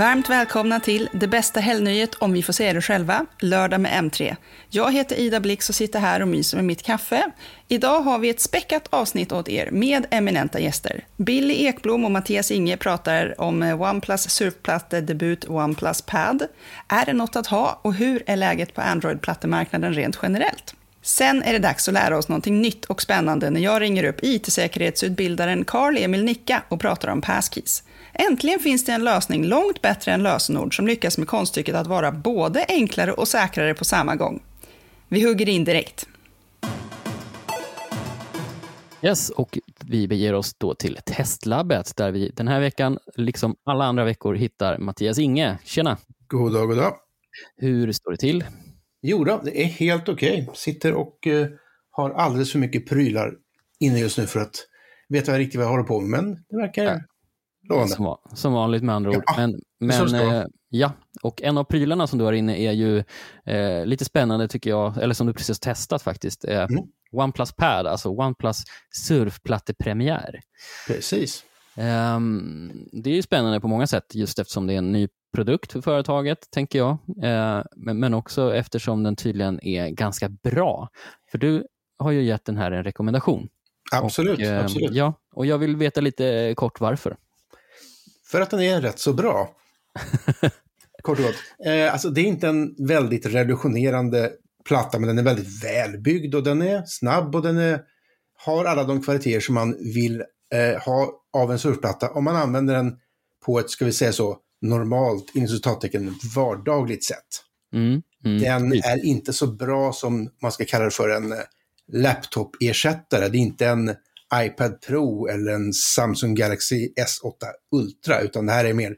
Varmt välkomna till Det bästa helgnyhet om vi får se det själva, lördag med M3. Jag heter Ida Blix och sitter här och myser med mitt kaffe. Idag har vi ett späckat avsnitt åt er med eminenta gäster. Billy Ekblom och Mattias Inge pratar om eh, OnePlus surfplatte-debut OnePlus Pad. Är det något att ha och hur är läget på Android-plattemarknaden rent generellt? Sen är det dags att lära oss någonting nytt och spännande när jag ringer upp IT-säkerhetsutbildaren Carl Emil Nicka och pratar om passkeys. Äntligen finns det en lösning långt bättre än lösenord som lyckas med konststycket att vara både enklare och säkrare på samma gång. Vi hugger in direkt. Yes, och vi beger oss då till testlabbet där vi den här veckan, liksom alla andra veckor, hittar Mattias Inge. Tjena! God dag, god dag. Hur står det till? Jo då, det är helt okej. Okay. Sitter och uh, har alldeles för mycket prylar inne just nu för att veta riktigt vad jag håller på med, men det verkar ja. Lovande. Som, som vanligt med andra ord. Ja, men, men eh, ja, och en av prylarna som du har inne är ju eh, lite spännande tycker jag, eller som du precis testat faktiskt. Eh, mm. OnePlus Pad, alltså OnePlus surfplattepremiär. Precis. Um, det är ju spännande på många sätt just eftersom det är en ny produkt för företaget, tänker jag. Uh, men, men, också eftersom den tydligen är ganska bra. För du har ju gett den här en rekommendation. Absolut. Och, uh, absolut. Ja, och jag vill veta lite kort varför. För att den är rätt så bra. kort och gott. Uh, alltså, det är inte en väldigt revolutionerande platta, men den är väldigt välbyggd och den är snabb och den är, har alla de kvaliteter som man vill eh, ha av en surfplatta om man använder den på ett, ska vi säga så, normalt, inom citattecken, vardagligt sätt. Mm, mm, den typ. är inte så bra som man ska kalla det för en eh, laptop-ersättare. Det är inte en iPad Pro eller en Samsung Galaxy S8 Ultra, utan det här är mer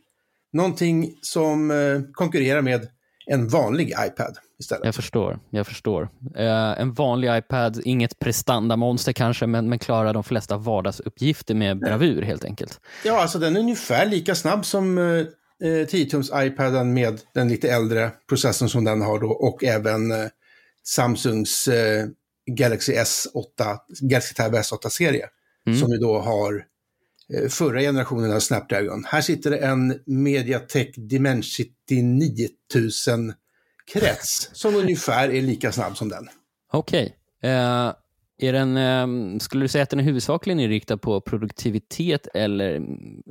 någonting som eh, konkurrerar med en vanlig iPad istället. Jag förstår. Jag förstår. Uh, en vanlig iPad, inget prestandamonster kanske, men, men klarar de flesta vardagsuppgifter med bravur helt enkelt. Ja, alltså den är ungefär lika snabb som uh, 10-tums iPaden med den lite äldre processorn som den har då och även uh, Samsungs uh, Galaxy S8, Galaxy Tab S8-serie. Mm. Som ju då har förra generationen av Snapdragon. Här sitter det en Mediatek Dimensity 9000 krets som ungefär är lika snabb som den. Okej. Okay. Uh, eh, är den, uh, skulle du säga att den är huvudsakligen inriktad på produktivitet eller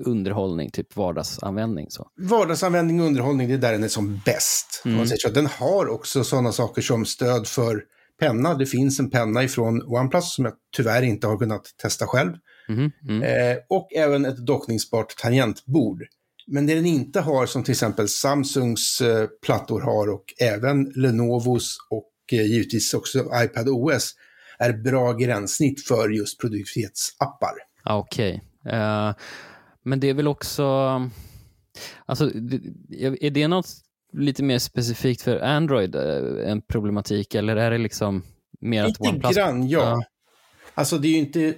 underhållning, typ vardagsanvändning? Så? Vardagsanvändning och underhållning, det är där den är som bäst. Mm. Man säger så. Den har också sådana saker som stöd för penna. Det finns en penna ifrån OnePlus som jag tyvärr inte har kunnat testa själv. Mm. Mm. Eh, och även ett dockningsbart tangentbord. Men det den inte har, som till exempel Samsungs eh, plattor har och även Lenovos och eh, givetvis också iPad OS, är bra gränssnitt för just produktivitetsappar. Okej. Okay. Uh, eh, men det är väl också... Alltså, är det något lite mer specifikt för Android, en problematik, eller är det liksom mer lite att OnePlus... Lite grann, ja. ja. Alltså det är ju inte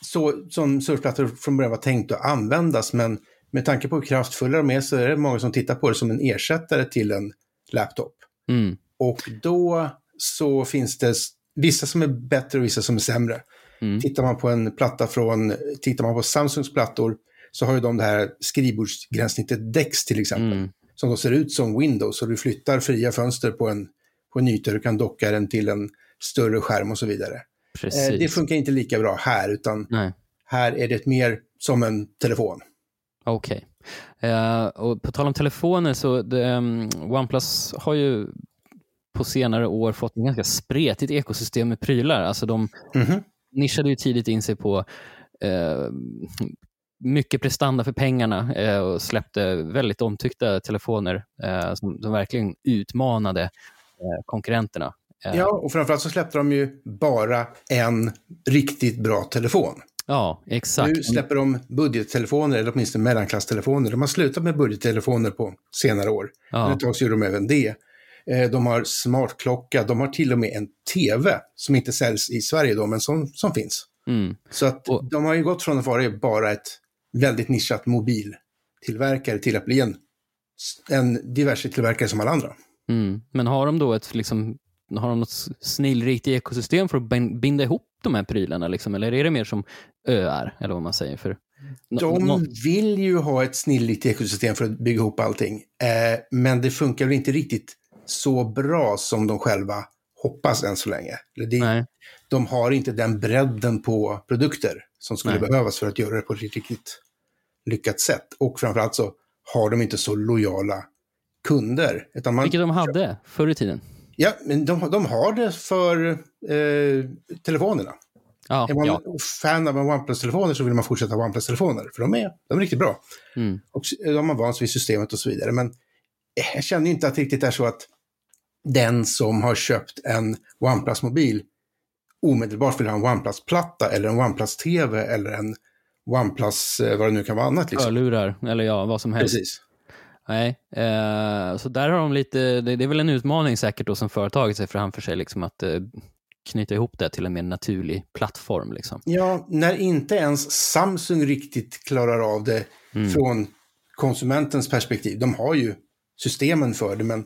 så som surfplattor från början var tänkt att användas, men med tanke på hur kraftfulla de är så är det många som tittar på det som en ersättare till en laptop. Mm. Och då så finns det vissa som är bättre och vissa som är sämre. Mm. Tittar man på en platta från, tittar man på Samsungs plattor så har ju de det här skrivbordsgränssnittet DEX till exempel. Mm. Som då ser ut som Windows och du flyttar fria fönster på en, på en yta, du kan docka den till en större skärm och så vidare. Eh, det funkar inte lika bra här utan Nej. här är det mer som en telefon. Okej. Okay. Uh, och på tal om telefoner så det, um, OnePlus har ju på senare år fått en ganska spretigt ekosystem med prylar. Alltså de mm -hmm. nischade ju tidigt in sig på uh, mycket prestanda för pengarna uh, och släppte väldigt omtyckta telefoner uh, som, som, verkligen utmanade konkurrenterna. Ja, och framförallt så släppte de ju bara en riktigt bra telefon. Ja, exakt. Nu släpper de budgettelefoner, eller åtminstone mellanklass-telefoner. De har slutat med budgettelefoner på senare år. Ja. Tag så gjorde de även det. Eh, de har smartklocka, de har till och med en tv som inte säljs i Sverige då, men som, som finns. Mm. Så att och, de har ju gått från att vara bara ett väldigt nischat mobiltillverkare till att bli en, en diverse tillverkare som alla andra. Mm. Men har de då ett liksom har de något snillrikt ekosystem för att binda ihop de här prylarna? Liksom? Eller är det mer som öar, eller vad man säger? För de vill ju ha ett snillrikt ekosystem för att bygga ihop allting. Eh, men det funkar väl inte riktigt så bra som de själva hoppas än så länge. Det, de har inte den bredden på produkter som skulle Nej. behövas för att göra det på ett riktigt lyckat sätt. Och framförallt så har de inte så lojala kunder. Utan man, Vilket de hade förr i tiden. Ja, men de, de har det för eh, telefonerna. Ja, är man ja. fan av OnePlus-telefoner så vill man fortsätta ha OnePlus-telefoner, för de är, de är riktigt bra. Mm. Och de har vant sig vid systemet och så vidare. Men eh, jag känner inte att det riktigt är så att den som har köpt en OnePlus-mobil omedelbart vill ha en OnePlus-platta eller en OnePlus-TV eller en OnePlus, eh, vad det nu kan vara annat. Liksom. Hörlurar eller ja, vad som helst. Precis. Nej, eh, så där har de lite, det, det, är väl en utmaning säkert då som företaget ser framför sig, liksom att eh, knyta ihop det till en mer naturlig plattform. Liksom. Ja, när inte ens Samsung riktigt klarar av det mm. från konsumentens perspektiv. De har ju systemen för det, men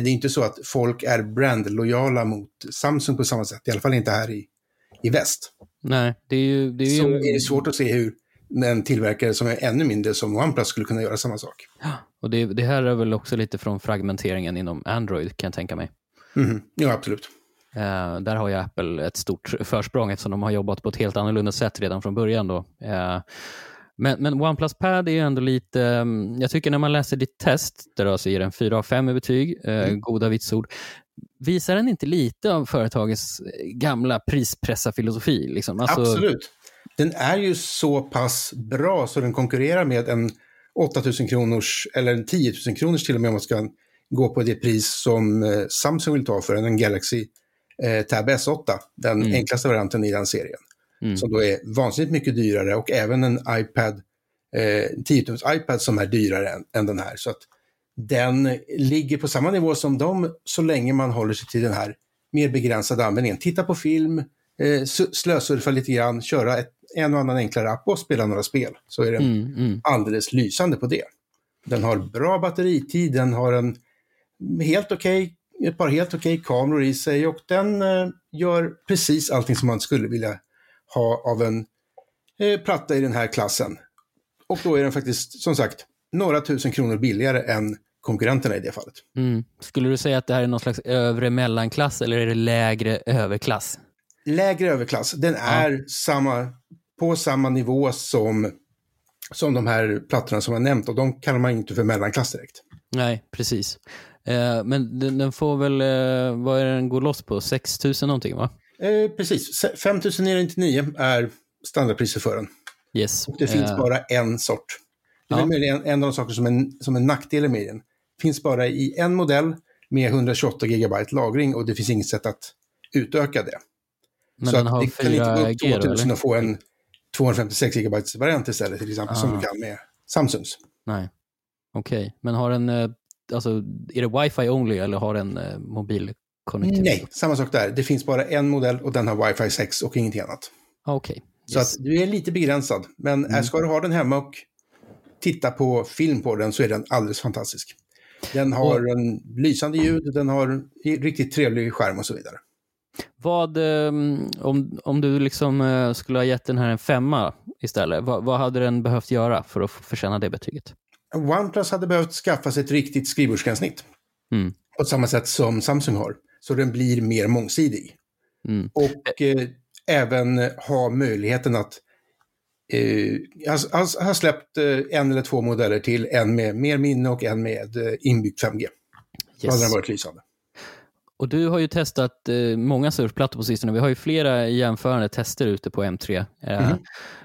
det är inte så att folk är brandlojala mot Samsung på samma sätt, i alla fall inte här i, i väst. Nej, det är ju... Det är ju... Så är det svårt att se hur en tillverkare som är ännu mindre som OnePlus skulle kunna göra samma sak. Ja, och det, det här är väl också lite från fragmenteringen inom Android kan jag tänka mig. Mm, ja, absolut. Uh, där har ju Apple ett stort försprång eftersom de har jobbat på ett helt annorlunda sätt redan från början. Då. Uh, men, men OnePlus Pad är ju ändå lite, um, jag tycker när man läser ditt test, där du alltså ger en 4 av 5 i betyg, uh, mm. goda vitsord, visar den inte lite av företagets gamla prispressarfilosofi? Liksom? Alltså... Absolut. Den är ju så pass bra så den konkurrerar med en 8000 kronors eller en 10 000 kronors till och med om man ska gå på det pris som Samsung vill ta för en Galaxy eh, Tab S8, den mm. enklaste varianten i den serien. Mm. Som då är vansinnigt mycket dyrare och även en iPad, eh, 10 iPad som är dyrare än, än, den här. Så att den ligger på samma nivå som dem så länge man håller sig till den här mer begränsade användningen. Titta på film, eh, slösurfa lite grann, köra ett, en och annan enklare app och spela några spel. Så är den mm, mm. alldeles lysande på det. Den har bra batteritid, den har en helt okej okay ett par helt okej kameror i sig och den eh, gör precis allting som man skulle vilja ha av en eh, platta i den här klassen. Och då är den faktiskt, som sagt, några tusen kronor billigare än konkurrenterna i det fallet. Mm. Skulle du säga att det här är någon slags övre mellanklass eller är det lägre överklass? Lägre överklass. Den är ja. samma, på samma nivå som, som de här plattorna som jag nämnt och de kallar man inte för mellanklass direkt. Nej, precis. Eh, men den, den, får väl, eh, vad är den går loss på? 6 000 någonting va? Eh, precis, 5 999 är standardpriset för den. Yes. Och det finns uh, bara en sort. Det är ja. en, en av de saker som är, som är nackdelen med den. finns bara i en modell med 128 GB lagring och det finns inget sätt att utöka det. Men Så den har det 4 kan inte gå upp 2000 och få en 256 GB variant istället till exempel, ah. som du kan med Samsungs. Nej, okej. Okay. Men har den alltså, är det wifi only eller har den eh, mobilkonnektivitet? Nej, samma sak där. Det finns bara en modell och den har wifi 6 och ingenting annat. Okej. Okay. Så att du är lite begränsad. Men mm. ska du ha den hemma och titta på film på den så är den alldeles fantastisk. Den har och, en lysande ljud, den har riktigt trevlig skärm och så vidare. Vad, ehm, om, om du liksom eh, skulle ha gett den här en femma istället, vad, vad hade den behövt göra för att förtjäna det betyget? OnePlus hade behövt skaffa sig ett riktigt skrivbordsgränssnitt. Mm. På samma sätt som Samsung har. Så den blir mer mångsidig. Mm. Och eh, även ha möjligheten att eh, ha, ha släppt eh, en eller två modeller till. En med mer minne och en med eh, inbyggt 5G. Yes. Då hade den varit lysande. Och du har ju testat eh, många surfplattor på sistone. Vi har ju flera jämförande tester ute på M3. Mm -hmm.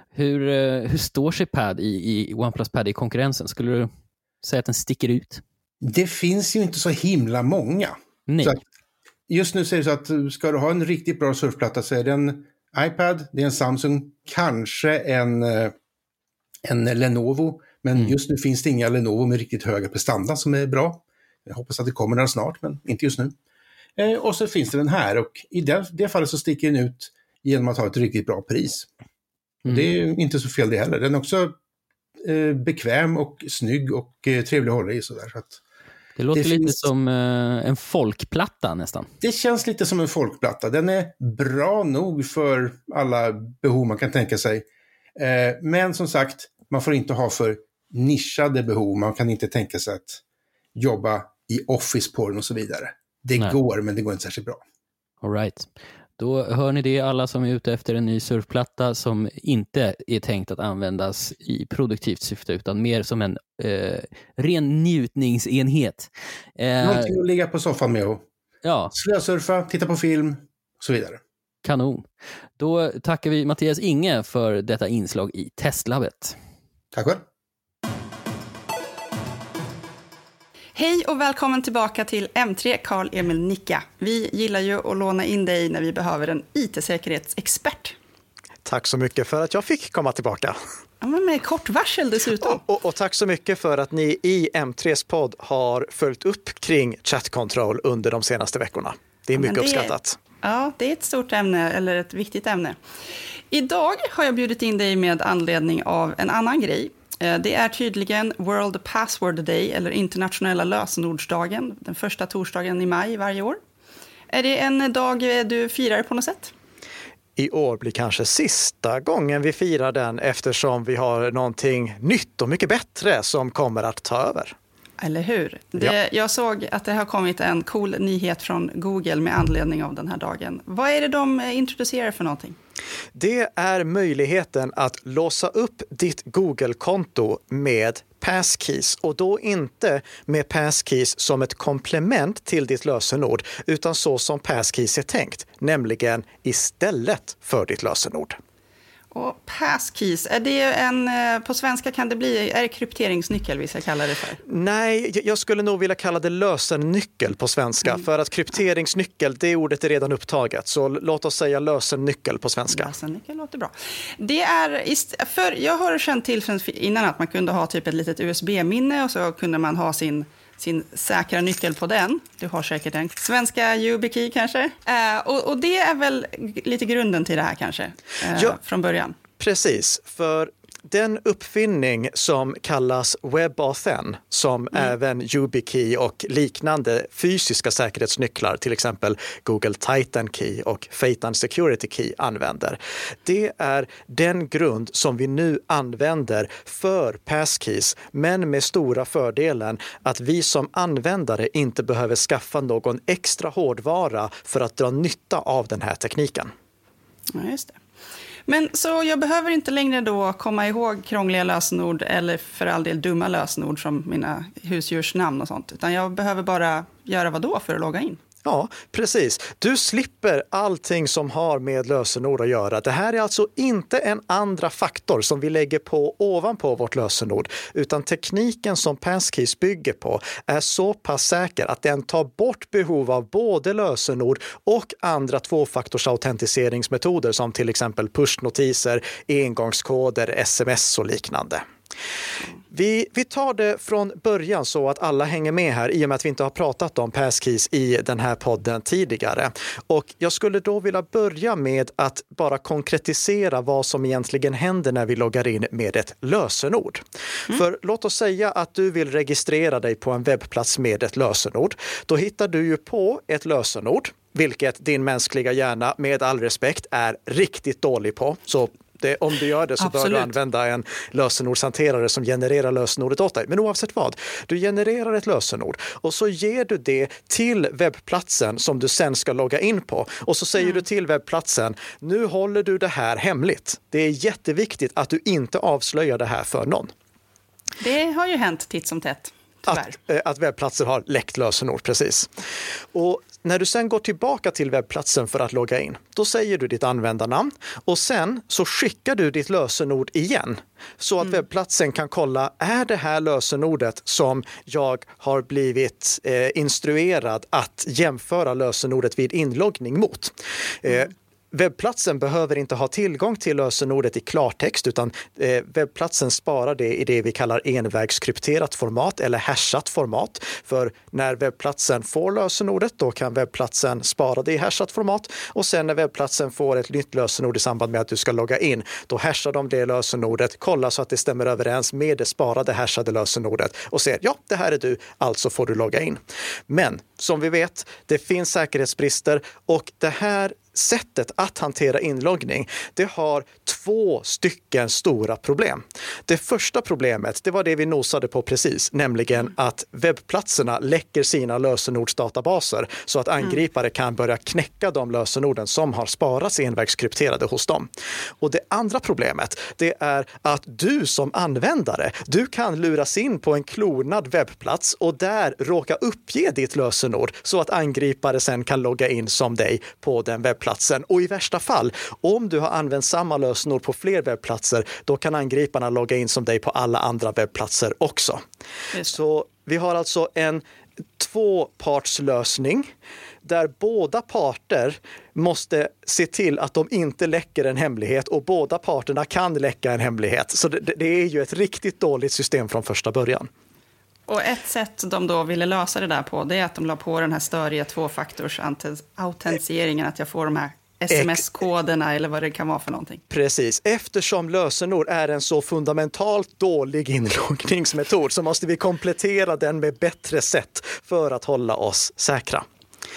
Hur, eh, hur står sig Pad i, i OnePlus Pad i konkurrensen? Skulle du säga att den sticker ut? Det finns ju inte så himla många. Nej. Så just nu säger det så att ska du ha en riktigt bra surfplatta så är det en iPad, det är en Samsung, kanske en, eh, en Lenovo. Men mm. just nu finns det inga Lenovo med riktigt höga prestanda som är bra. Jag hoppas att det kommer där snart, men inte just nu. Eh, och så finns det den här och i det, det fallet så sticker den ut genom att ha ett riktigt bra pris. Mm. Det är inte så fel det heller. Den är också eh, bekväm och snygg och eh, trevlig att hålla i. Sådär, så att, Det låter det lite finns... som eh, en folkplatta nästan. Det känns lite som en folkplatta. Den är bra nog för alla behov man kan tänka sig. Eh, men som sagt, man får inte ha för nischade behov. Man kan inte tänka sig att jobba i Office på den och så vidare. Det Nej. går, men det går inte särskilt bra. All right. Då hör ni det alla som är ute efter en ny surfplatta som inte är tänkt att användas i produktivt syfte utan mer som en eh, ren njutningsenhet. Eh, Någonting att ligga på soffan med och ja. slösurfa, titta på film och så vidare. Kanon. Då tackar vi Mattias Inge för detta inslag i Testlabbet. Tack själv. Hej och välkommen tillbaka till M3 Karl Emil Nicka. Vi gillar ju att låna in dig när vi behöver en IT-säkerhetsexpert. Tack så mycket för att jag fick komma tillbaka. Ja, men med kort varsel dessutom. Och, och, och, tack så mycket för att ni i M3s podd har följt upp kring Chat Control under de senaste veckorna. Det är mycket det, uppskattat. Ja, det är ett stort ämne, eller ett viktigt ämne. Idag har jag bjudit in dig med anledning av en annan grej Eh, det är tydligen World Password Day, eller internationella lösenordsdagen, den första torsdagen i maj varje år. Är det en dag eh, du firar på något sätt? I år blir kanske sista gången vi firar den eftersom vi har någonting nytt och mycket bättre som kommer att ta över. Eller hur? Det, ja. Jag såg att det har kommit en cool nyhet från Google med anledning av den här dagen. Vad är det de introducerar för någonting? Det är möjligheten att låsa upp ditt Google-konto med passkeys och då inte med passkeys som ett komplement till ditt lösenord utan så som passkeys är tänkt, nämligen istället för ditt lösenord. Och passkeys, är det en, eh, på svenska kan det bli, är det krypteringsnyckel vi ska kalla det för? Nej, jag skulle nog vilja kalla det lösennyckel på svenska. Mm. För att krypteringsnyckel, det ordet är redan upptaget. Så låt oss säga lösennyckel på svenska. Lösennyckel låter bra. Det är, för jag har känt till innan att man kunde ha typ ett litet USB-minne och så kunde man ha sin sin säkra nyckel på den. Du har säkert en svenska YubiKey kanske. Eh, och, och, det är väl lite grunden till det här kanske, eh, ja, från början. Precis, för den uppfinning som kallas WebAuthn, som mm. även YubiKey och liknande fysiska säkerhetsnycklar, till exempel Google Titan Key och Phaeton Security Key använder. Det är den grund som vi nu använder för passkeys, men med stora fördelen att vi som användare inte behöver skaffa någon extra hårdvara för att dra nytta av den här tekniken. Ja, just det. Men så jag behöver inte längre då komma ihåg krångliga lösenord eller för all del dumma lösenord som mina husdjursnamn och sånt. Utan jag behöver bara göra vad då för att logga in? Ja, precis. Du slipper allting som har med lösenord att göra. Det här är alltså inte en andra faktor som vi lägger på ovanpå vårt lösenord, utan tekniken som Passkeys bygger på är så pass säker att den tar bort behov av både lösenord och andra tvåfaktorsautentiseringsmetoder som till exempel pushnotiser, engångskoder, sms och liknande. Vi, vi tar det från början så att alla hänger med här i och med att vi inte har pratat om passkeys i den här podden tidigare. Och jag skulle då vilja börja med att bara konkretisera vad som egentligen händer när vi loggar in med ett lösenord. Mm. För låt oss säga att du vill registrera dig på en webbplats med ett lösenord. Då hittar du ju på ett lösenord vilket din mänskliga hjärna med all respekt är riktigt dålig på. Så det, om du gör det så Absolut. bör du använda en lösenordshanterare som genererar lösenordet åt dig. Men oavsett vad, du genererar ett lösenord och så ger du det till webbplatsen som du sen ska logga in på. Och så säger mm. du till webbplatsen, nu håller du det här hemligt. Det är jätteviktigt att du inte avslöjar det här för någon. Det har ju hänt titt som tätt. Att, eh, att webbplatser har läckt lösenord, precis. Och när du sen går tillbaka till webbplatsen för att logga in, då säger du ditt användarnamn och sen så skickar du ditt lösenord igen så att mm. webbplatsen kan kolla, är det här lösenordet som jag har blivit eh, instruerad att jämföra lösenordet vid inloggning mot? Eh, mm. Webbplatsen behöver inte ha tillgång till lösenordet i klartext utan eh, webbplatsen sparar det i det vi kallar envägskrypterat format eller hashat format. För när webbplatsen får lösenordet, då kan webbplatsen spara det i hashat format och sen när webbplatsen får ett nytt lösenord i samband med att du ska logga in, då hashar de det lösenordet, kollar så att det stämmer överens med det sparade hashade lösenordet och säger ja, det här är du, alltså får du logga in. Men som vi vet, det finns säkerhetsbrister och det här sättet att hantera inloggning, det har två stycken stora problem. Det första problemet, det var det vi nosade på precis, nämligen att webbplatserna läcker sina lösenordsdatabaser så att angripare kan börja knäcka de lösenorden som har sparats envägskrypterade hos dem. Och det andra problemet, det är att du som användare, du kan luras in på en klonad webbplats och där råka uppge ditt lösenord så att angripare sen kan logga in som dig på den webbplatsen. Och i värsta fall, om du har använt samma lösenord på fler webbplatser, då kan angriparna logga in som dig på alla andra webbplatser också. Så vi har alltså en tvåpartslösning där båda parter måste se till att de inte läcker en hemlighet och båda parterna kan läcka en hemlighet. Så det, det är ju ett riktigt dåligt system från första början. Och ett sätt de då ville lösa det där på, det är att de la på den här störiga tvåfaktorsautentiseringen, att jag får de här sms-koderna eller vad det kan vara för någonting. Precis. Eftersom lösenord är en så fundamentalt dålig inloggningsmetod så måste vi komplettera den med bättre sätt för att hålla oss säkra.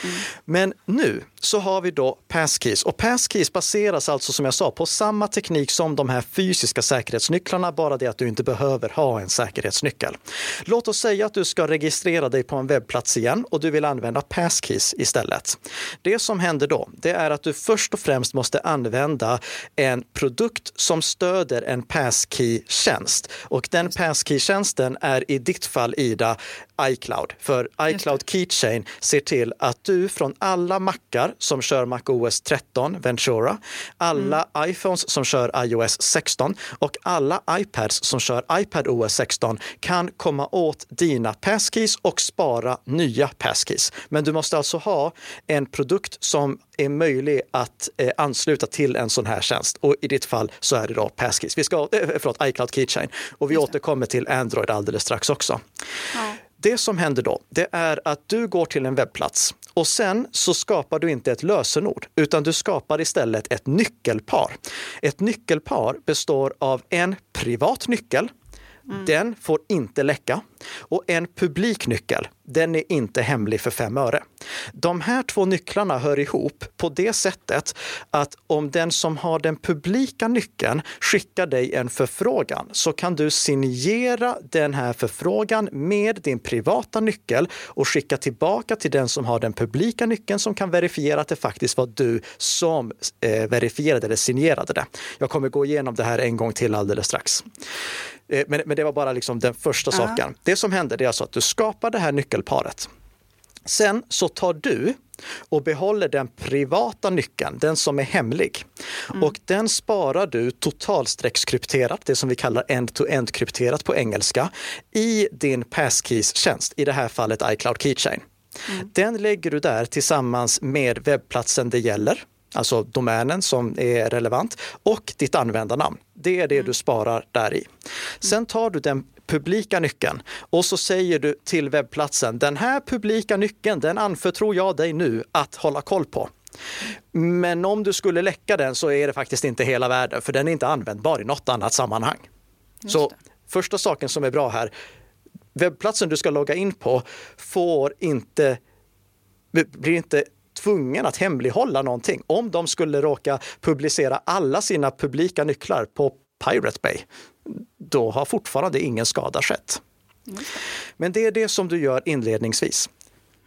Mm. Men nu så har vi då passkeys och passkeys baseras alltså som jag sa på samma teknik som de här fysiska säkerhetsnycklarna, bara det att du inte behöver ha en säkerhetsnyckel. Låt oss säga att du ska registrera dig på en webbplats igen och du vill använda passkeys istället. Det som händer då, det är att du först och främst måste använda en produkt som stöder en passkey-tjänst och den passkey-tjänsten är i ditt fall Ida iCloud. För iCloud Keychain ser till att du från alla mackar som kör MacOS 13 Ventura, alla mm. iPhones som kör iOS 16 och alla iPads som kör iPadOS 16 kan komma åt dina passkeys och spara nya passkeys. Men du måste alltså ha en produkt som är möjlig att eh, ansluta till en sån här tjänst. Och i ditt fall så är det då passkeys. Vi ska, eh, förlåt, iCloud Keychain. Och vi återkommer till Android alldeles strax också. Ja. Det som händer då, det är att du går till en webbplats och sen så skapar du inte ett lösenord, utan du skapar istället ett nyckelpar. Ett nyckelpar består av en privat nyckel Mm. Den får inte läcka. Och en publiknyckel, den är inte hemlig för fem öre. De här två nycklarna hör ihop på det sättet att om den som har den publika nyckeln skickar dig en förfrågan så kan du signera den här förfrågan med din privata nyckel och skicka tillbaka till den som har den publika nyckeln som kan verifiera att det faktiskt var du som eh, verifierade eller signerade det. Jag kommer gå igenom det här en gång till alldeles strax. Eh, men, men det var bara liksom den första -huh. saken. Det som händer är alltså att du skapar det här nyckelparet. Sen så tar du och behåller den privata nyckeln, den som är hemlig. Mm. Och den sparar du totalstreckskrypterat, det som vi kallar end-to-end krypterat på engelska, i din passkeys-tjänst, i det här fallet iCloud Keychain. Mm. Den lägger du där tillsammans med webbplatsen det gäller alltså domänen som är relevant och ditt användarnamn. Det är det mm. du sparar där i. Sen tar du den publika nyckeln och så säger du till webbplatsen, den här publika nyckeln, den anförtror jag dig nu att hålla koll på. Men om du skulle läcka den så är det faktiskt inte hela världen, för den är inte användbar i något annat sammanhang. Så första saken som är bra här, webbplatsen du ska logga in på får inte, blir inte tvungen att hemlighålla någonting. Om de skulle råka publicera alla sina publika nycklar på Pirate Bay, då har fortfarande ingen skada skett. Men det är det som du gör inledningsvis.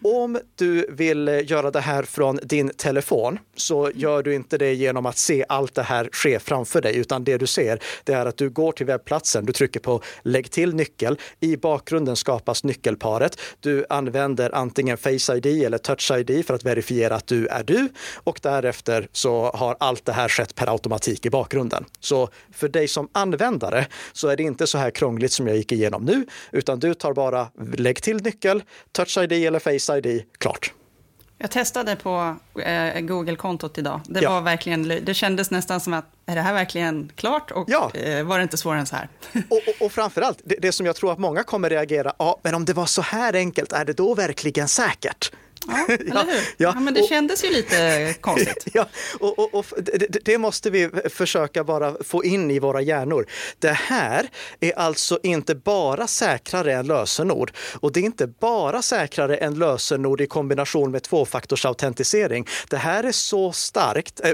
Om du vill göra det här från din telefon så gör du inte det genom att se allt det här ske framför dig, utan det du ser det är att du går till webbplatsen, du trycker på lägg till nyckel. I bakgrunden skapas nyckelparet. Du använder antingen Face ID eller Touch ID för att verifiera att du är du och därefter så har allt det här skett per automatik i bakgrunden. Så för dig som användare så är det inte så här krångligt som jag gick igenom nu, utan du tar bara lägg till nyckel, Touch ID eller Face ID, klart. Jag testade på eh, Google-kontot idag. Det, ja. var verkligen, det kändes nästan som att, är det här verkligen klart? Och ja. eh, var det inte svårare än så här? och, och, och framförallt, det, det som jag tror att många kommer reagera, ja, men om det var så här enkelt, är det då verkligen säkert? Ja, eller hur? Ja, ja, men det och, kändes ju lite konstigt. Ja, och, och, och det, det, måste vi försöka bara få in i våra hjärnor. Det här är alltså inte bara säkrare än lösenord och det är inte bara säkrare än lösenord i kombination med tvåfaktorsautentisering. Det här är så starkt, äh,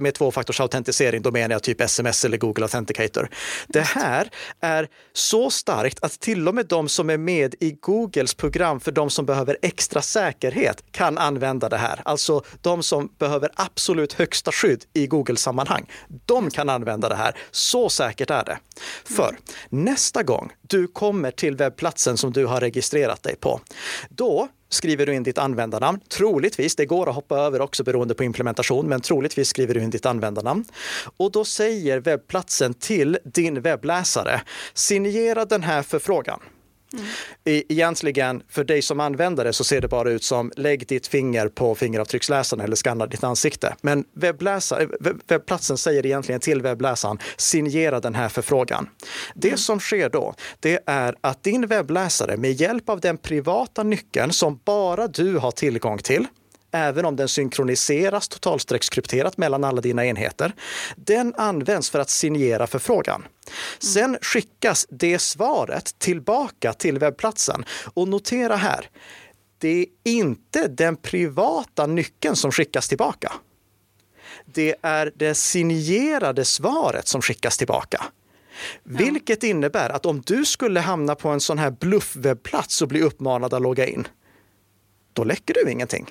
med tvåfaktorsautentisering, då menar jag typ sms eller Google Authenticator. Det här är så starkt att till och med de som är med i Googles program för de som behöver extra säkerhet säkerhet kan använda det här. Alltså de som behöver absolut högsta skydd i Google-sammanhang. De kan använda det här. Så säkert är det. För nästa gång du kommer till webbplatsen som du har registrerat dig på, då skriver du in ditt användarnamn. Troligtvis, det går att hoppa över också beroende på implementation, men troligtvis skriver du in ditt användarnamn. Och då säger webbplatsen till din webbläsare, signera den här förfrågan. Mm. Egentligen, för dig som användare så ser det bara ut som lägg ditt finger på fingeravtrycksläsaren eller skanna ditt ansikte. Men webbläsare, webbplatsen säger egentligen till webbläsaren, signera den här förfrågan. Det mm. som sker då, det är att din webbläsare med hjälp av den privata nyckeln som bara du har tillgång till, även om den synkroniseras totalstreckskrypterat mellan alla dina enheter. Den används för att signera förfrågan. Sen skickas det svaret tillbaka till webbplatsen. Och notera här, det är inte den privata nyckeln som skickas tillbaka. Det är det signerade svaret som skickas tillbaka. Ja. Vilket innebär att om du skulle hamna på en sån här bluffwebbplats och bli uppmanad att logga in, då läcker du ingenting.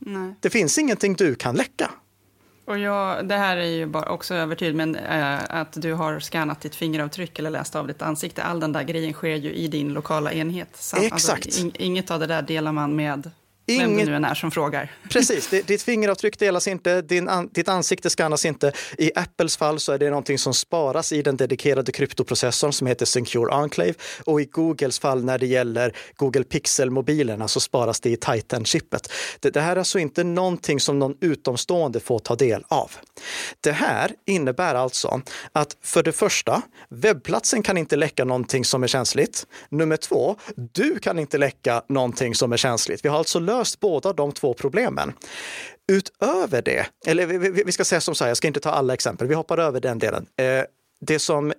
Nej. Det finns ingenting du kan läcka. Och jag, det här är ju bara också övertyd, men äh, att du har skannat ditt fingeravtryck eller läst av ditt ansikte, all den där grejen sker ju i din lokala enhet. Så, alltså, Exakt. Alltså, in, inget av det där delar man med Inget... Vem det nu än är som frågar. Precis, ditt fingeravtryck delas inte, din an, ditt ansikte skannas inte. I Apples fall så är det någonting som sparas i den dedikerade kryptoprocessorn som heter Secure Enclave och i Googles fall när det gäller Google Pixel-mobilerna så sparas det i Titan-chippet. Det, det här är alltså inte någonting som någon utomstående får ta del av. Det här innebär alltså att för det första, webbplatsen kan inte läcka någonting som är känsligt. Nummer två, du kan inte läcka någonting som är känsligt. Vi har alltså löst båda de två problemen. Utöver det, eller vi ska säga som så här, jag ska inte ta alla exempel, vi hoppar över den delen. Eh, det som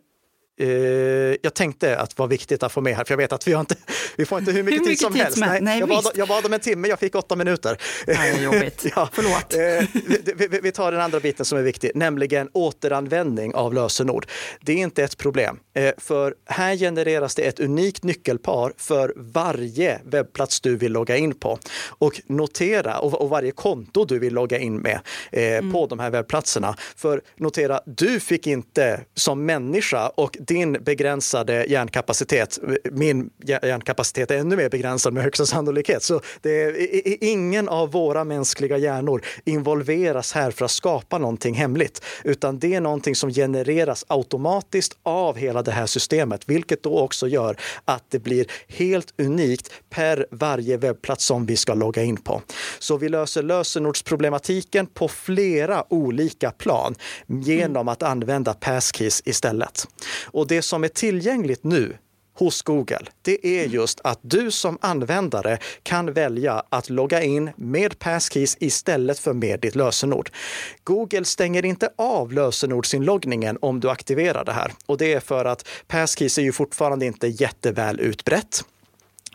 jag tänkte att det var viktigt att få med här, för jag vet att vi, inte, vi får inte hur mycket, hur mycket tid som helst. Nej, Nej, jag, bad, jag bad om en timme, jag fick åtta minuter. Nej, jobbigt. ja. Förlåt. Eh, vi, vi, vi, tar den andra biten som är viktig, nämligen återanvändning av lösenord. Det är inte ett problem, eh, för här genereras det ett unikt nyckelpar för varje webbplats du vill logga in på. Och notera, och, och varje konto du vill logga in med eh, mm. på de här webbplatserna. För notera, du fick inte som människa och din begränsade hjärnkapacitet, min hjärnkapacitet är ännu mer begränsad med högsta sannolikhet. Så det är, ingen av våra mänskliga hjärnor involveras här för att skapa någonting hemligt, utan det är någonting som genereras automatiskt av hela det här systemet, vilket då också gör att det blir helt unikt per varje webbplats som vi ska logga in på. Så vi löser lösenordsproblematiken på flera olika plan genom att använda passkeys istället. Och det som är tillgängligt nu hos Google, det är just att du som användare kan välja att logga in med passkeys istället för med ditt lösenord. Google stänger inte av lösenordsinloggningen om du aktiverar det här och det är för att passkeys är ju fortfarande inte jätteväl utbrett.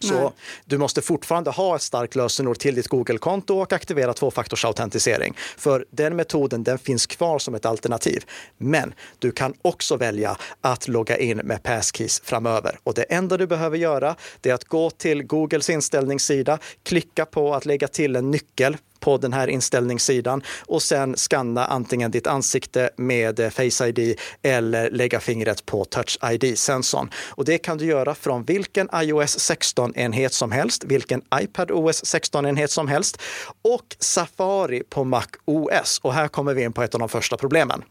Så Nej. du måste fortfarande ha ett starkt lösenord till ditt Google-konto och aktivera tvåfaktorsautentisering. För den metoden den finns kvar som ett alternativ. Men du kan också välja att logga in med passkeys framöver. Och det enda du behöver göra är att gå till Googles inställningssida, klicka på att lägga till en nyckel på den här inställningssidan och sen skanna antingen ditt ansikte med eh, Face ID eller lägga fingret på Touch ID-sensorn. Och det kan du göra från vilken iOS 16-enhet som helst, vilken iPad OS 16-enhet som helst och Safari på Mac OS. Och här kommer vi in på ett av de första problemen.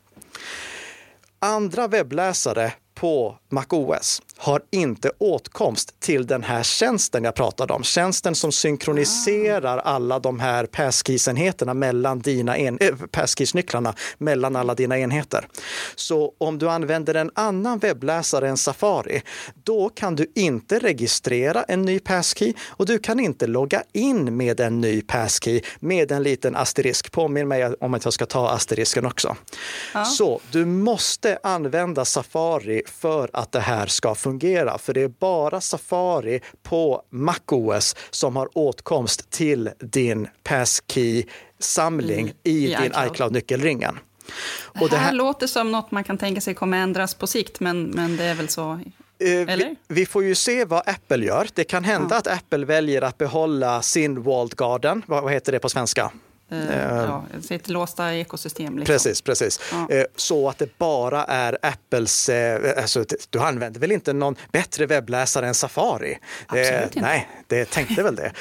Andra webbläsare på MacOS har inte åtkomst till den här tjänsten jag pratade om. Tjänsten som synkroniserar alla de här passkeys-enheterna mellan dina en, äh, passkeys-nycklarna mellan alla dina enheter. Så om du använder en annan webbläsare än Safari, då kan du inte registrera en ny passkey och du kan inte logga in med en ny passkey med en liten asterisk. Påminn mig om att jag ska ta asterisken också. Ja. Så du måste använda Safari för att det här ska fungera, för det är bara Safari på MacOS som har åtkomst till din passkey-samling mm. i, I, din iCloud-nyckelringen. Det, det här, låter som något man kan tänka sig kommer ändras på sikt, men, men det är väl så Eh, vi, vi, får ju se vad Apple gör. Det kan hända ja. att Apple väljer att behålla sin walled garden. Vad, vad heter det på svenska? Uh, ja, sitt låsta ekosystem. Liksom. Precis, precis. Ja. Uh, så att det bara är Apples... Alltså, du använder väl inte någon bättre webbläsare än Safari? Absolut inte. Nej, det tänkte väl det.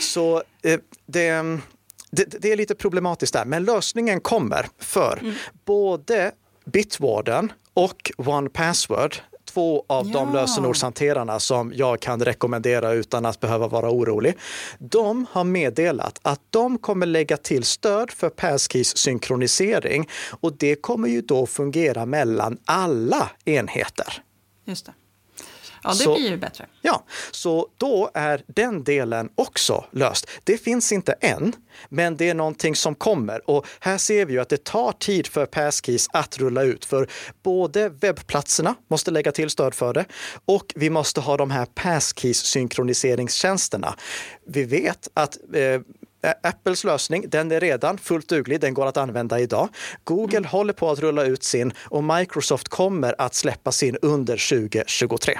Så det, det, det, är lite problematiskt där, men lösningen kommer för mm. både Bitwarden och One Password två av ja. de lösenordshanterarna som jag kan rekommendera utan att behöva vara orolig. De har meddelat att de kommer lägga till stöd för Passkeys synkronisering och det kommer ju då fungera mellan alla enheter. Just det. Ja, det så, blir ju bättre. Ja, så då är den delen också löst. Det finns inte än, men det är någonting som kommer. Och här ser vi ju att det tar tid för Passkeys att rulla ut. För både webbplatserna måste lägga till stöd för det och vi måste ha de här Passkeys synkroniseringstjänsterna. Vi vet att eh, Apples lösning, den är redan fullt duglig, den går att använda idag. Google mm. håller på att rulla ut sin och Microsoft kommer att släppa sin under 2023.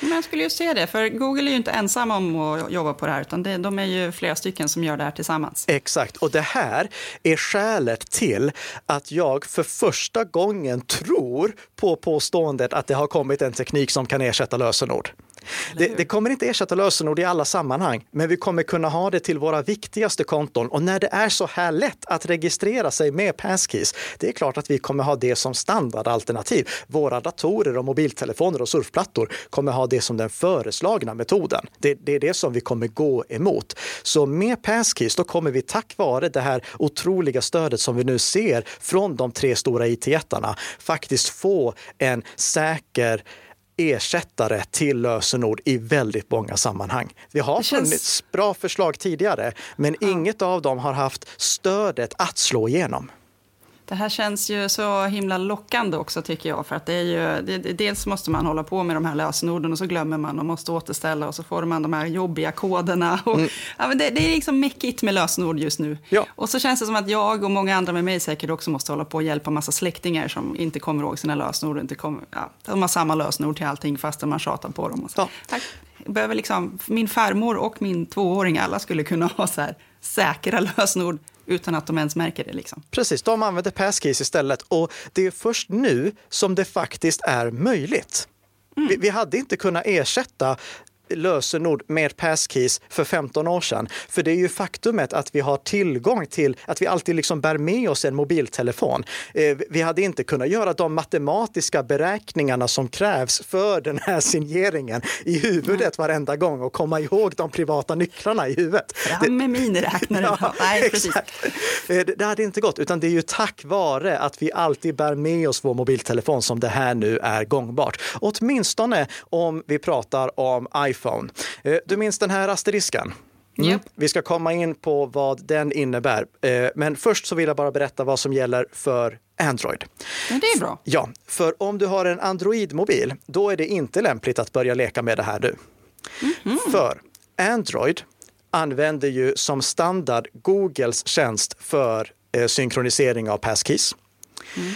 Men jag skulle ju se det, för Google är ju inte ensam om att jobba på det här, utan det, de är ju flera stycken som gör det här tillsammans. Exakt, och det här är skälet till att jag för första gången tror på påståendet att det har kommit en teknik som kan ersätta lösenord. Det, det, kommer inte ersätta lösenord i alla sammanhang, men vi kommer kunna ha det till våra viktigaste konton. Och när det är så här lätt att registrera sig med Passkeys, det är klart att vi kommer ha det som standardalternativ. Våra datorer och mobiltelefoner och surfplattor kommer ha det som den föreslagna metoden. Det, det är det som vi kommer gå emot. Så med Passkeys, då kommer vi tack vare det här otroliga stödet som vi nu ser från de tre stora it-jättarna faktiskt få en säker ersättare till lösenord i väldigt många sammanhang. Det har känns... funnits bra förslag tidigare, men ja. inget av dem har haft stödet att slå igenom. Det här känns ju så himla lockande också tycker jag. För att det är ju, det, dels måste man hålla på med de här lösenorden och så glömmer man och måste återställa och så får man de här jobbiga koderna. Och, mm. ja, det, det, är liksom mäckigt med lösenord just nu. Ja. Och så känns det som att jag och många andra med mig säkert också måste hålla på och hjälpa massa släktingar som inte kommer ihåg sina lösenord. Inte kommer, ja, de har samma lösenord till allting fastän man tjatar på dem. Och så. Ja. behöver liksom, min farmor och min tvååring, alla skulle kunna ha så här säkra lösenord utan att de ens märker det. Liksom. Precis, de använder passkeys istället och det är först nu som det faktiskt är möjligt. Mm. Vi, vi, hade inte kunnat ersätta lösenord med passkeys för 15 år sedan. För det är ju faktumet att vi har tillgång till, att vi alltid liksom bär med oss en mobiltelefon. Eh, vi hade inte kunnat göra de matematiska beräkningarna som krävs för den här signeringen i huvudet varenda gång och komma ihåg de privata nycklarna i huvudet. Fram med miniräknaren. ja, Nej, precis. Eh, det hade inte gått, utan det är ju tack vare att vi alltid bär med oss vår mobiltelefon som det här nu är gångbart. Åtminstone om vi pratar om iPhone iPhone. Eh, du minns den här asterisken? Mm. Vi ska komma in på vad den innebär. Eh, men först så vill jag bara berätta vad som gäller för Android. Men det är bra. Ja, för om du har en Android-mobil, då är det inte lämpligt att börja leka med det här nu. Mm -hmm. För Android använder ju som standard Googles tjänst för eh, synkronisering av passkeys. Mm.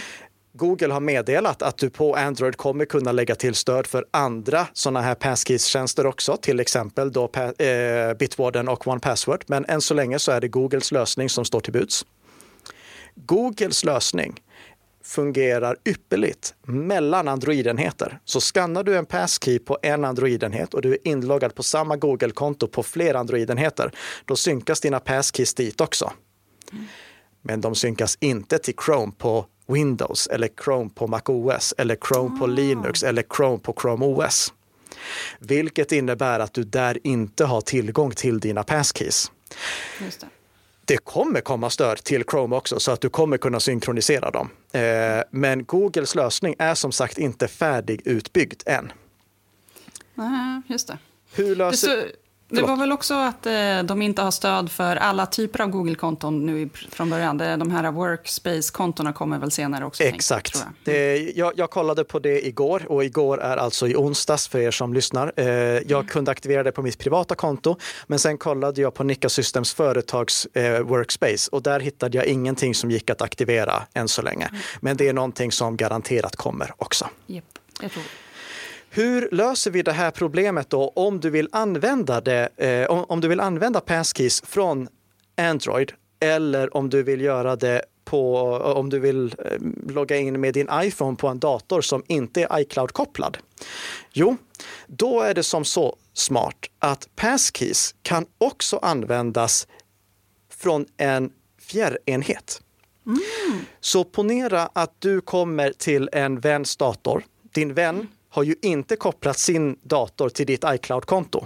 Google har meddelat att du på Android kommer kunna lägga till stöd för andra sådana här passkeys-tjänster också, till exempel då eh, Bitwarden och OnePassword. Men än så länge så är det Googles lösning som står till buds. Googles lösning fungerar ypperligt mellan Android-enheter. Så skannar du en passkey på en Android-enhet och du är inloggad på samma Google-konto på flera Android-enheter, då synkas dina passkeys dit också. Mm. Men de synkas inte till Chrome på Windows eller Chrome på MacOS eller Chrome på Linux eller Chrome på Chrome OS. Vilket innebär att du där inte har tillgång till dina passkeys. Just det. Det kommer komma stöd till Chrome också så att du kommer kunna synkronisera dem. Eh, men Googles lösning är som sagt inte färdigutbyggd än. Nej, just det. Hur löser... det var väl också att eh, de inte har stöd för alla typer av Google-konton nu från början. De här workspace-kontona kommer väl senare också. tänk- Exakt. tror jag. Det, jag, jag kollade på det igår och igår är alltså i onsdags för er som lyssnar. Eh, jag kunde aktivera det på mitt privata konto, men sen kollade jag på Nika Systems företags eh, workspace och där hittade jag ingenting som gick att aktivera än så länge. Men det är någonting som garanterat kommer också. Japp, jag tror. Hur löser vi det här problemet då om du vill använda det, eh, om, om du vill använda Passkeys från Android eller om du vill göra det på, om du vill eh, logga in med din iPhone på en dator som inte är iCloud-kopplad? Jo, då är det som så smart att Passkeys kan också användas från en fjärrenhet. Så ponera att du kommer till en väns dator. Din vän har ju inte kopplat sin dator till ditt iCloud-konto.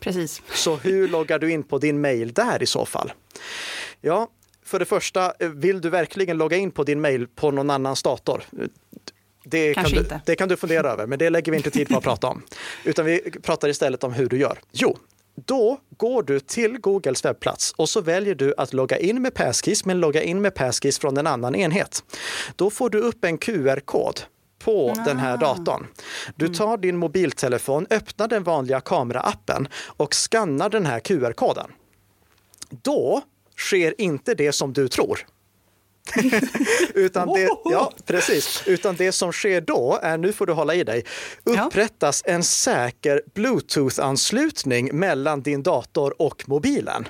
Precis. Så hur loggar du in på din mail där i så fall? Ja, för det första, vill du verkligen logga in på din mail på någon annans dator? Det kan, du, inte. det kan du fundera över, men det lägger vi inte tid på att prata om. Utan vi pratar istället om hur du gör. Jo, då går du till Googles webbplats och så väljer du att logga in med Passkeys, men logga in med Passkeys från en annan enhet. Då får du upp en QR-kod på den här datorn. Du tar din mobiltelefon, öppnar den vanliga kameraappen och skannar den här QR-koden. Då sker inte det som du tror. Utan, det, ja, precis. Utan det som sker då är, nu får du hålla i dig, upprättas en säker Bluetooth-anslutning mellan din dator och mobilen.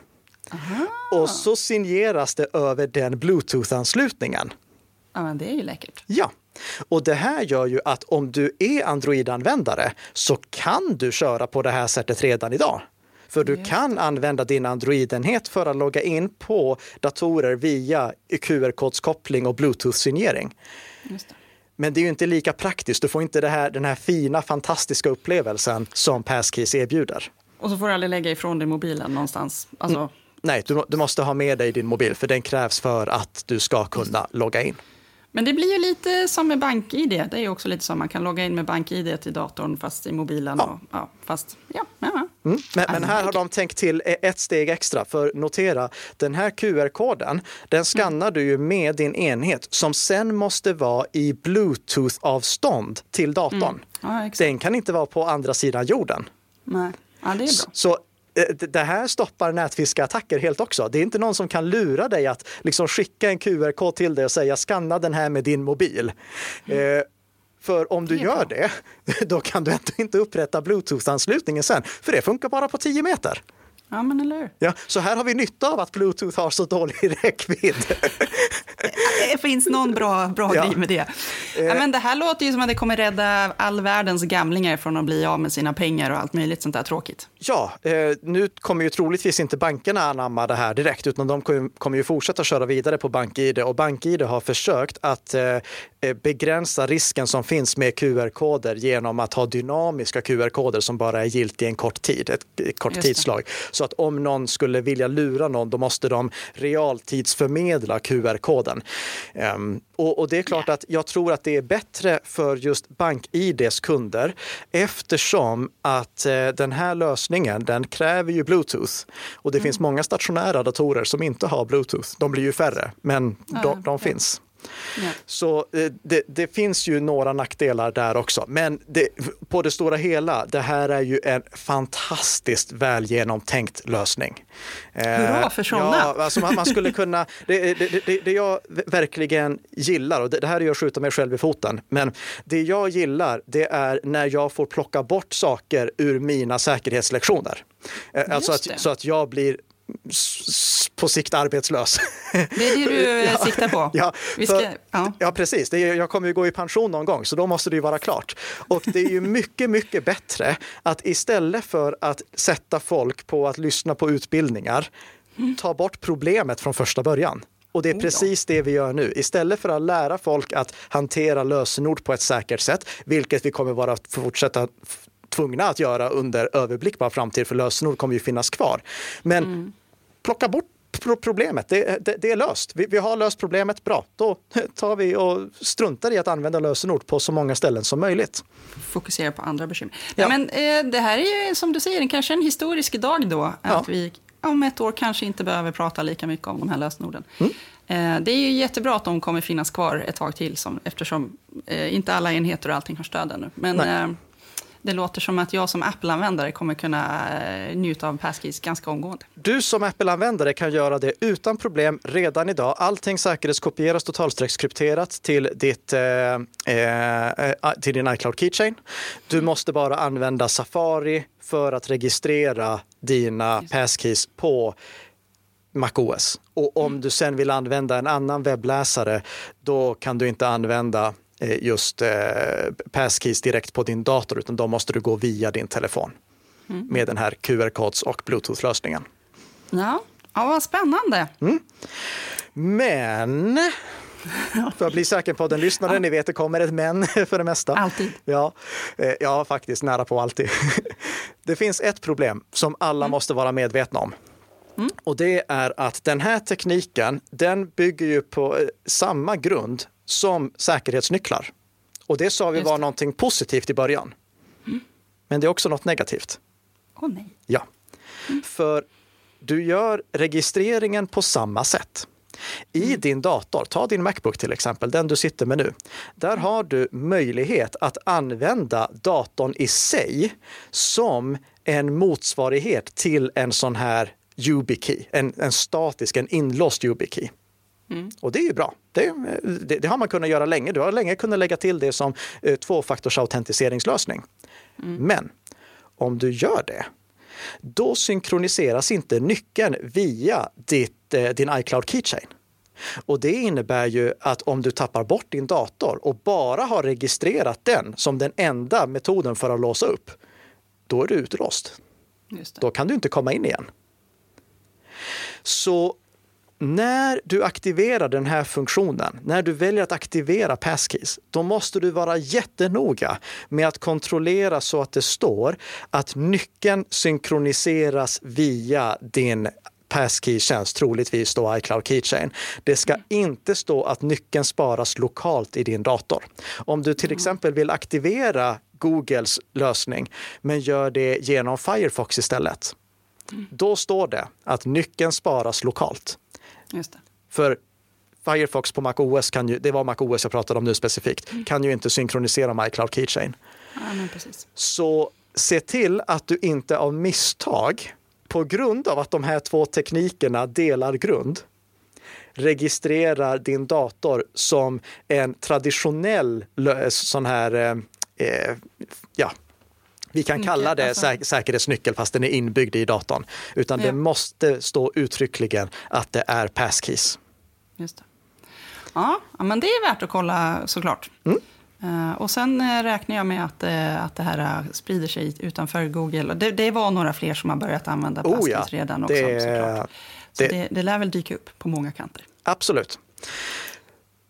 Och så signeras det över den Bluetooth-anslutningen. Ja, men det är ju läckert. Ja, och det här gör ju att om du är Android-användare så kan du köra på det här sättet redan idag. För du kan använda din Android-enhet för att logga in på datorer via QR-kodskoppling och Bluetooth-signering. Men det är ju inte lika praktiskt. Du får inte här, den här fina, fantastiska upplevelsen som Passkeys erbjuder. Och så får du aldrig lägga ifrån dig mobilen någonstans. Alltså, Nej, du, du måste ha med dig din mobil för den krävs för att du ska kunna logga in. Men det blir ju lite som med BankID. Det är ju också lite som man kan logga in med BankID till datorn fast i mobilen. Ja. Och, ja, fast, ja, ja, ja. Mm. Men, men här har de tänkt till e- ett steg extra. För notera, den här QR-koden, den skannar du ju med din enhet som sen måste vara i Bluetooth-avstånd till datorn. Ja, exakt. Den kan inte vara på andra sidan jorden. Nej. Ja, det är bra. Så det här stoppar nätfiskeattacker helt också. Det är inte någon som kan lura dig att liksom skicka en QR-kod till dig och säga skanna den här med din mobil. Eh, för om du Det gör det, då kan du inte upprätta Bluetooth-anslutningen sen, för det funkar bara på 10 meter. Ja, men eller? Ja, så här har vi nytta av att Bluetooth har så dålig räckvidd. Det finns någon bra, bra Ja. grej med det. Ja, men det här låter ju som att det kommer rädda all världens gamlingar från att bli av med sina pengar och allt möjligt sånt där tråkigt. Ja, eh, nu kommer ju troligtvis inte bankerna anamma det här direkt, utan de kommer- ju fortsätta köra vidare på BankID och BankID har försökt att eh, eh, begränsa risken som finns med QR-koder genom att ha dynamiska QR-koder som bara är giltiga en kort tid, ett, kort tidslag. Så att om någon skulle vilja lura någon, då måste de realtidsförmedla QR-koden. Ehm, och, det är klart att jag tror att det är bättre för just BankIDs kunder eftersom att den här lösningen, den kräver ju Bluetooth. Och det finns många stationära datorer som inte har Bluetooth. De blir ju färre, men de, de finns. Ja. Så eh, det, det finns ju några nackdelar där också. Men det, på det stora hela, det här är ju en fantastiskt väl genomtänkt lösning. Eh, Hurra för sådana. Ja, alltså man, man skulle kunna, det, det, jag verkligen gillar, och det, här är ju att skjuta mig själv i foten, men det jag gillar det är när jag får plocka bort saker ur mina säkerhetslektioner. Eh, Alltså att, så att jag blir på sikt arbetslös. Det är det du eh, siktar på. Ja, Vi för- ska, ja. Ja, precis. Är, jag kommer ju gå i pension någon gång, så då måste det ju vara klart. Och det är ju mycket, mycket bättre att istället för att sätta folk på att lyssna på utbildningar, ta bort problemet från första början. Och det är precis det vi gör nu. Istället för att lära folk att hantera lösenord på ett säkert sätt, vilket vi kommer vara fortsätta tvungna att göra under överblickbar framtid, för lösenord kommer ju finnas kvar. Men mm. Plocka bort problemet, det, det, det, är löst. Vi, vi, har löst problemet, bra. Då tar vi och struntar i att använda lösenord på så många ställen som möjligt. Fokusera på andra bekymmer. Ja. men, eh, det här är ju som du säger kanske en historisk dag då. Att ja. vi om ett år kanske inte behöver prata lika mycket om de här lösenorden. Mm. Eh, det är ju jättebra att de kommer finnas kvar ett tag till, som, eftersom eh, inte alla enheter och allting har stöd ännu. Men eh, det låter som att jag som Apple-användare kommer kunna eh, njuta av Passkeys ganska omgående. Du som Apple-användare kan göra det utan problem redan idag. Allting säkerhetskopieras totalstreckskrypterat till, ditt, eh, eh, till din iCloud Keychain. Du måste bara använda Safari för att registrera dina passkeys på MacOS. Och om du sen vill använda en annan webbläsare, då kan du inte använda Eh, just eh, passkeys direkt på din dator, utan då måste du gå via din telefon mm. med den här QR-kods och Bluetooth-lösningen. Ja, ja vad spännande. Mm. Men för att bli säker på den lyssnaren, ja. ni vet det kommer ett men för det mesta. Alltid. Ja, eh, ja faktiskt nära på alltid. Det finns ett problem som alla mm. måste vara medvetna om. Mm. Och det är att den här tekniken, den bygger ju på samma grund som säkerhetsnycklar. Och det sa vi var någonting positivt i början. Mm. Men det är också något negativt. Åh oh, nej. Ja. Mm. För du gör registreringen på samma sätt. I mm. din dator, ta din Macbook till exempel, den du sitter med nu. Där har du möjlighet att använda datorn i sig som en motsvarighet till en sån här YubiKey, en, en statisk, en inlåst YubiKey. Mm. Och det är ju bra. Det, det, det, har man kunnat göra länge. Du har länge kunnat lägga till det som eh, tvåfaktorsautentiseringslösning. Mm. Men om du gör det, då synkroniseras inte nyckeln via ditt, eh, din iCloud Keychain. Och det innebär ju att om du tappar bort din dator och bara har registrerat den som den enda metoden för att låsa upp, då är du utlåst. Då kan du inte komma in igen. Så när du aktiverar den här funktionen, när du väljer att aktivera passkeys, då måste du vara jättenoga med att kontrollera så att det står att nyckeln synkroniseras via din passkey-tjänst, troligtvis då iCloud Keychain. Det ska inte stå att nyckeln sparas lokalt i din dator. Om du till mm. exempel vill aktivera Googles lösning, men gör det genom Firefox istället, mm. då står det att nyckeln sparas lokalt. Just det. För Firefox på MacOS, kan ju, det var MacOS jag pratade om nu specifikt, mm. kan ju inte synkronisera med iCloud Keychain. Ja, precis. Så se till att du inte av misstag, på grund av att de här två teknikerna delar grund, registrerar din dator som en traditionell sån här eh, eh ja, vi kan kalla det alltså. säk säkerhetsnyckel fast den är inbyggd i datorn. Utan ja. det måste stå uttryckligen att det är passkeys. Just det. Ja, men det är värt att kolla såklart. Mm. Uh, och sen uh, räknar jag med att, uh, att det här sprider sig utanför Google. Det, det var några fler som har börjat använda Passkeys oh ja, redan också. Det, såklart. Så det, det, det lär väl dyka upp på många kanter. Absolut.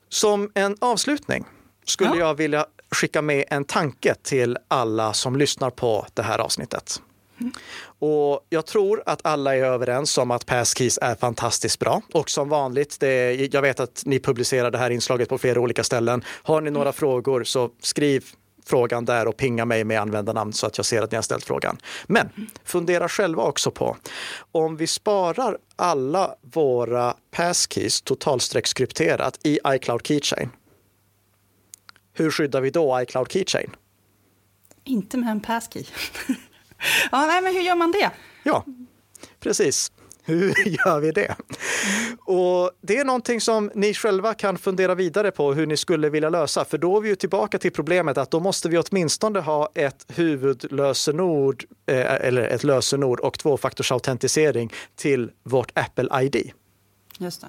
Som en avslutning skulle ja. jag vilja skicka med en tanke till alla som lyssnar på det här avsnittet. Mm. Och jag tror att alla är överens om att Passkeys är fantastiskt bra. Och som vanligt, det, jag vet att ni publicerar det här inslaget på flera olika ställen. Har ni några mm. frågor så skriv frågan där och pinga mig med användarnamn så att jag ser att ni har ställt frågan. Men fundera själva också på om vi sparar alla våra passkeys totalstreckskrypterat i iCloud Keychain hur skyddar vi då iCloud Keychain? Inte med en passkey. ja, nej, men hur gör man det? Ja, precis. Hur gör vi det? Och Det är någonting som ni själva kan fundera vidare på hur ni skulle vilja lösa. För då är vi ju tillbaka till problemet att då måste vi åtminstone ha ett huvudlösenord eh, eller ett lösenord och tvåfaktorsautentisering till vårt Apple ID. Just det.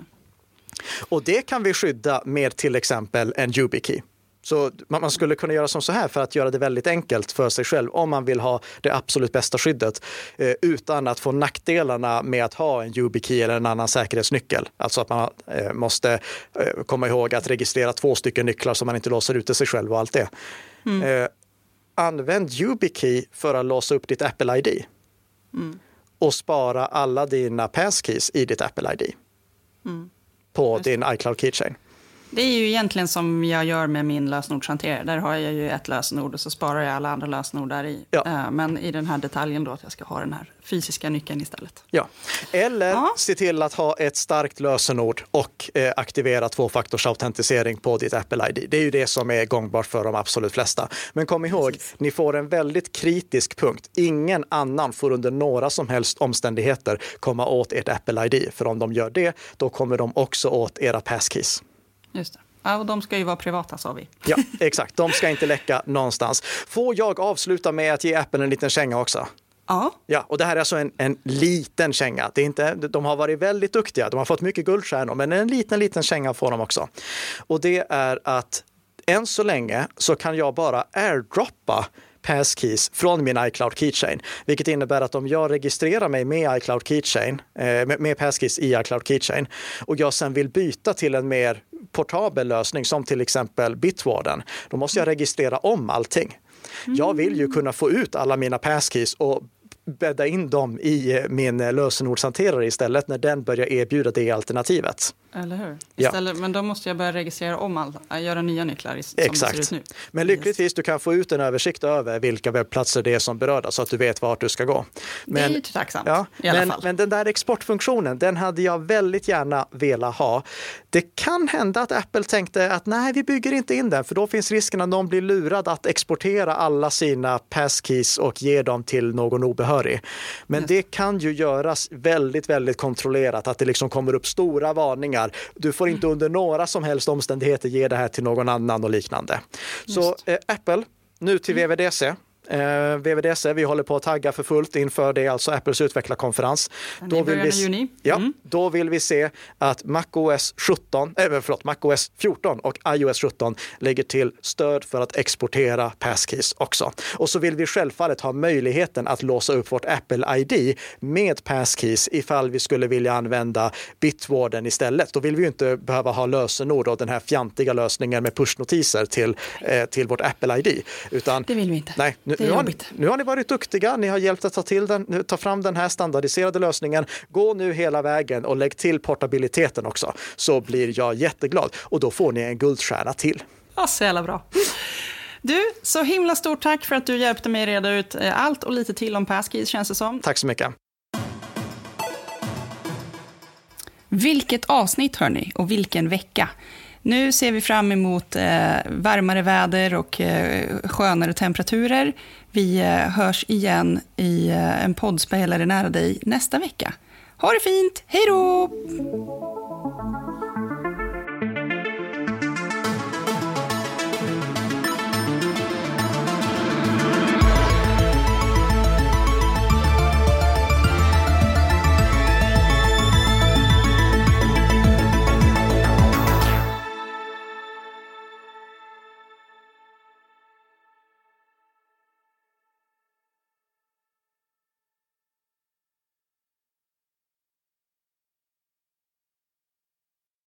Och det kan vi skydda med till exempel en YubiKey. Så man skulle kunna göra som så här för att göra det väldigt enkelt för sig själv om man vill ha det absolut bästa skyddet eh, utan att få nackdelarna med att ha en YubiKey eller en annan säkerhetsnyckel. Alltså att man eh, måste eh, komma ihåg att registrera två stycken nycklar så man inte låser ute sig själv och allt det. Mm. använd YubiKey för att låsa upp ditt Apple ID. Mm. Och spara alla dina passkeys i ditt Apple ID. Mm. På din iCloud Keychain. Det är ju egentligen som jag gör med min lösenordshanterare. Där har jag ju ett lösenord och så sparar jag alla andra lösenord där i. Ja. Eh, men i den här detaljen då att jag ska ha den här fysiska nyckeln istället. Ja, eller ja. se till att ha ett starkt lösenord och eh, aktivera tvåfaktorsautentisering på ditt Apple ID. Det är ju det som är gångbart för de absolut flesta. Men kom ihåg, Precis. ni får en väldigt kritisk punkt. Ingen annan får under några som helst omständigheter komma åt ert Apple ID. För om de gör det, då kommer de också åt era passkeys. Just det. Ja, och de ska ju vara privata sa vi. Ja, exakt. De ska inte läcka någonstans. Får jag avsluta med att ge Apple en liten känga också? Ja. ja. Och det här är alltså en, en liten känga. Det är inte, de har varit väldigt duktiga. De har fått mycket guldstjärnor, men en liten, liten känga får de också. Och det är att än så länge så kan jag bara airdroppa passkeys från min iCloud Keychain, vilket innebär att om jag registrerar mig med iCloud Keychain, eh, med passkeys i iCloud Keychain och jag sen vill byta till en mer portabel lösning som till exempel Bitwarden, då måste jag registrera om allting. Jag vill ju kunna få ut alla mina passkeys och bädda in dem i min lösenordshanterare istället när den börjar erbjuda det alternativet. Eller hur? Istället, ja. Men då måste jag börja registrera om allt, äh, göra nya nycklar som Exakt. det ser ut nu. Men lyckligtvis, du kan få ut en översikt över vilka webbplatser det är som berörda så att du vet vart du ska gå. Men, det är ju tacksamt ja, i alla men, fall. Men den där exportfunktionen, den hade jag väldigt gärna velat ha. Det kan hända att Apple tänkte att nej, vi bygger inte in den, för då finns risken att någon blir lurad att exportera alla sina passkeys och ge dem till någon obehörig. Men Just. det kan ju göras väldigt, väldigt kontrollerat, att det liksom kommer upp stora varningar. Du får inte under några som helst omständigheter ge det här till någon annan och liknande. Just. Så eh, Apple, nu till VVDC. Eh, VVDC, vi håller på att tagga för fullt inför det, alltså Apples utvecklarkonferens. Då vill, vi, juni. Ja, mm. då vill vi se att MacOS 17, äh, förlåt, MacOS 14 och iOS 17 lägger till stöd för att exportera passkeys också. Och så vill vi självfallet ha möjligheten att låsa upp vårt Apple ID med passkeys ifall vi skulle vilja använda Bitwarden istället. Då vill vi ju inte behöva ha lösenord och den här fjantiga lösningen med pushnotiser till, eh, till vårt Apple ID. Utan, det vill vi inte. Nej, nu, nu, har ni, nu, har ni, varit duktiga, ni har hjälpt att ta, till den, ta fram den här standardiserade lösningen. Gå nu hela vägen och lägg till portabiliteten också, så blir jag jätteglad. Och då får ni en guldstjärna till. Ja, så jävla bra. Du, så himla stort tack för att du hjälpte mig reda ut eh, allt och lite till om Passkeys, känns det som. Tack så mycket. Vilket avsnitt, hörni, och vilken vecka. Nu ser vi fram emot eh, varmare väder och eh, skönare temperaturer. Vi eh, hörs igen i eh, en poddspelare nära dig nästa vecka. Ha det fint, hej då!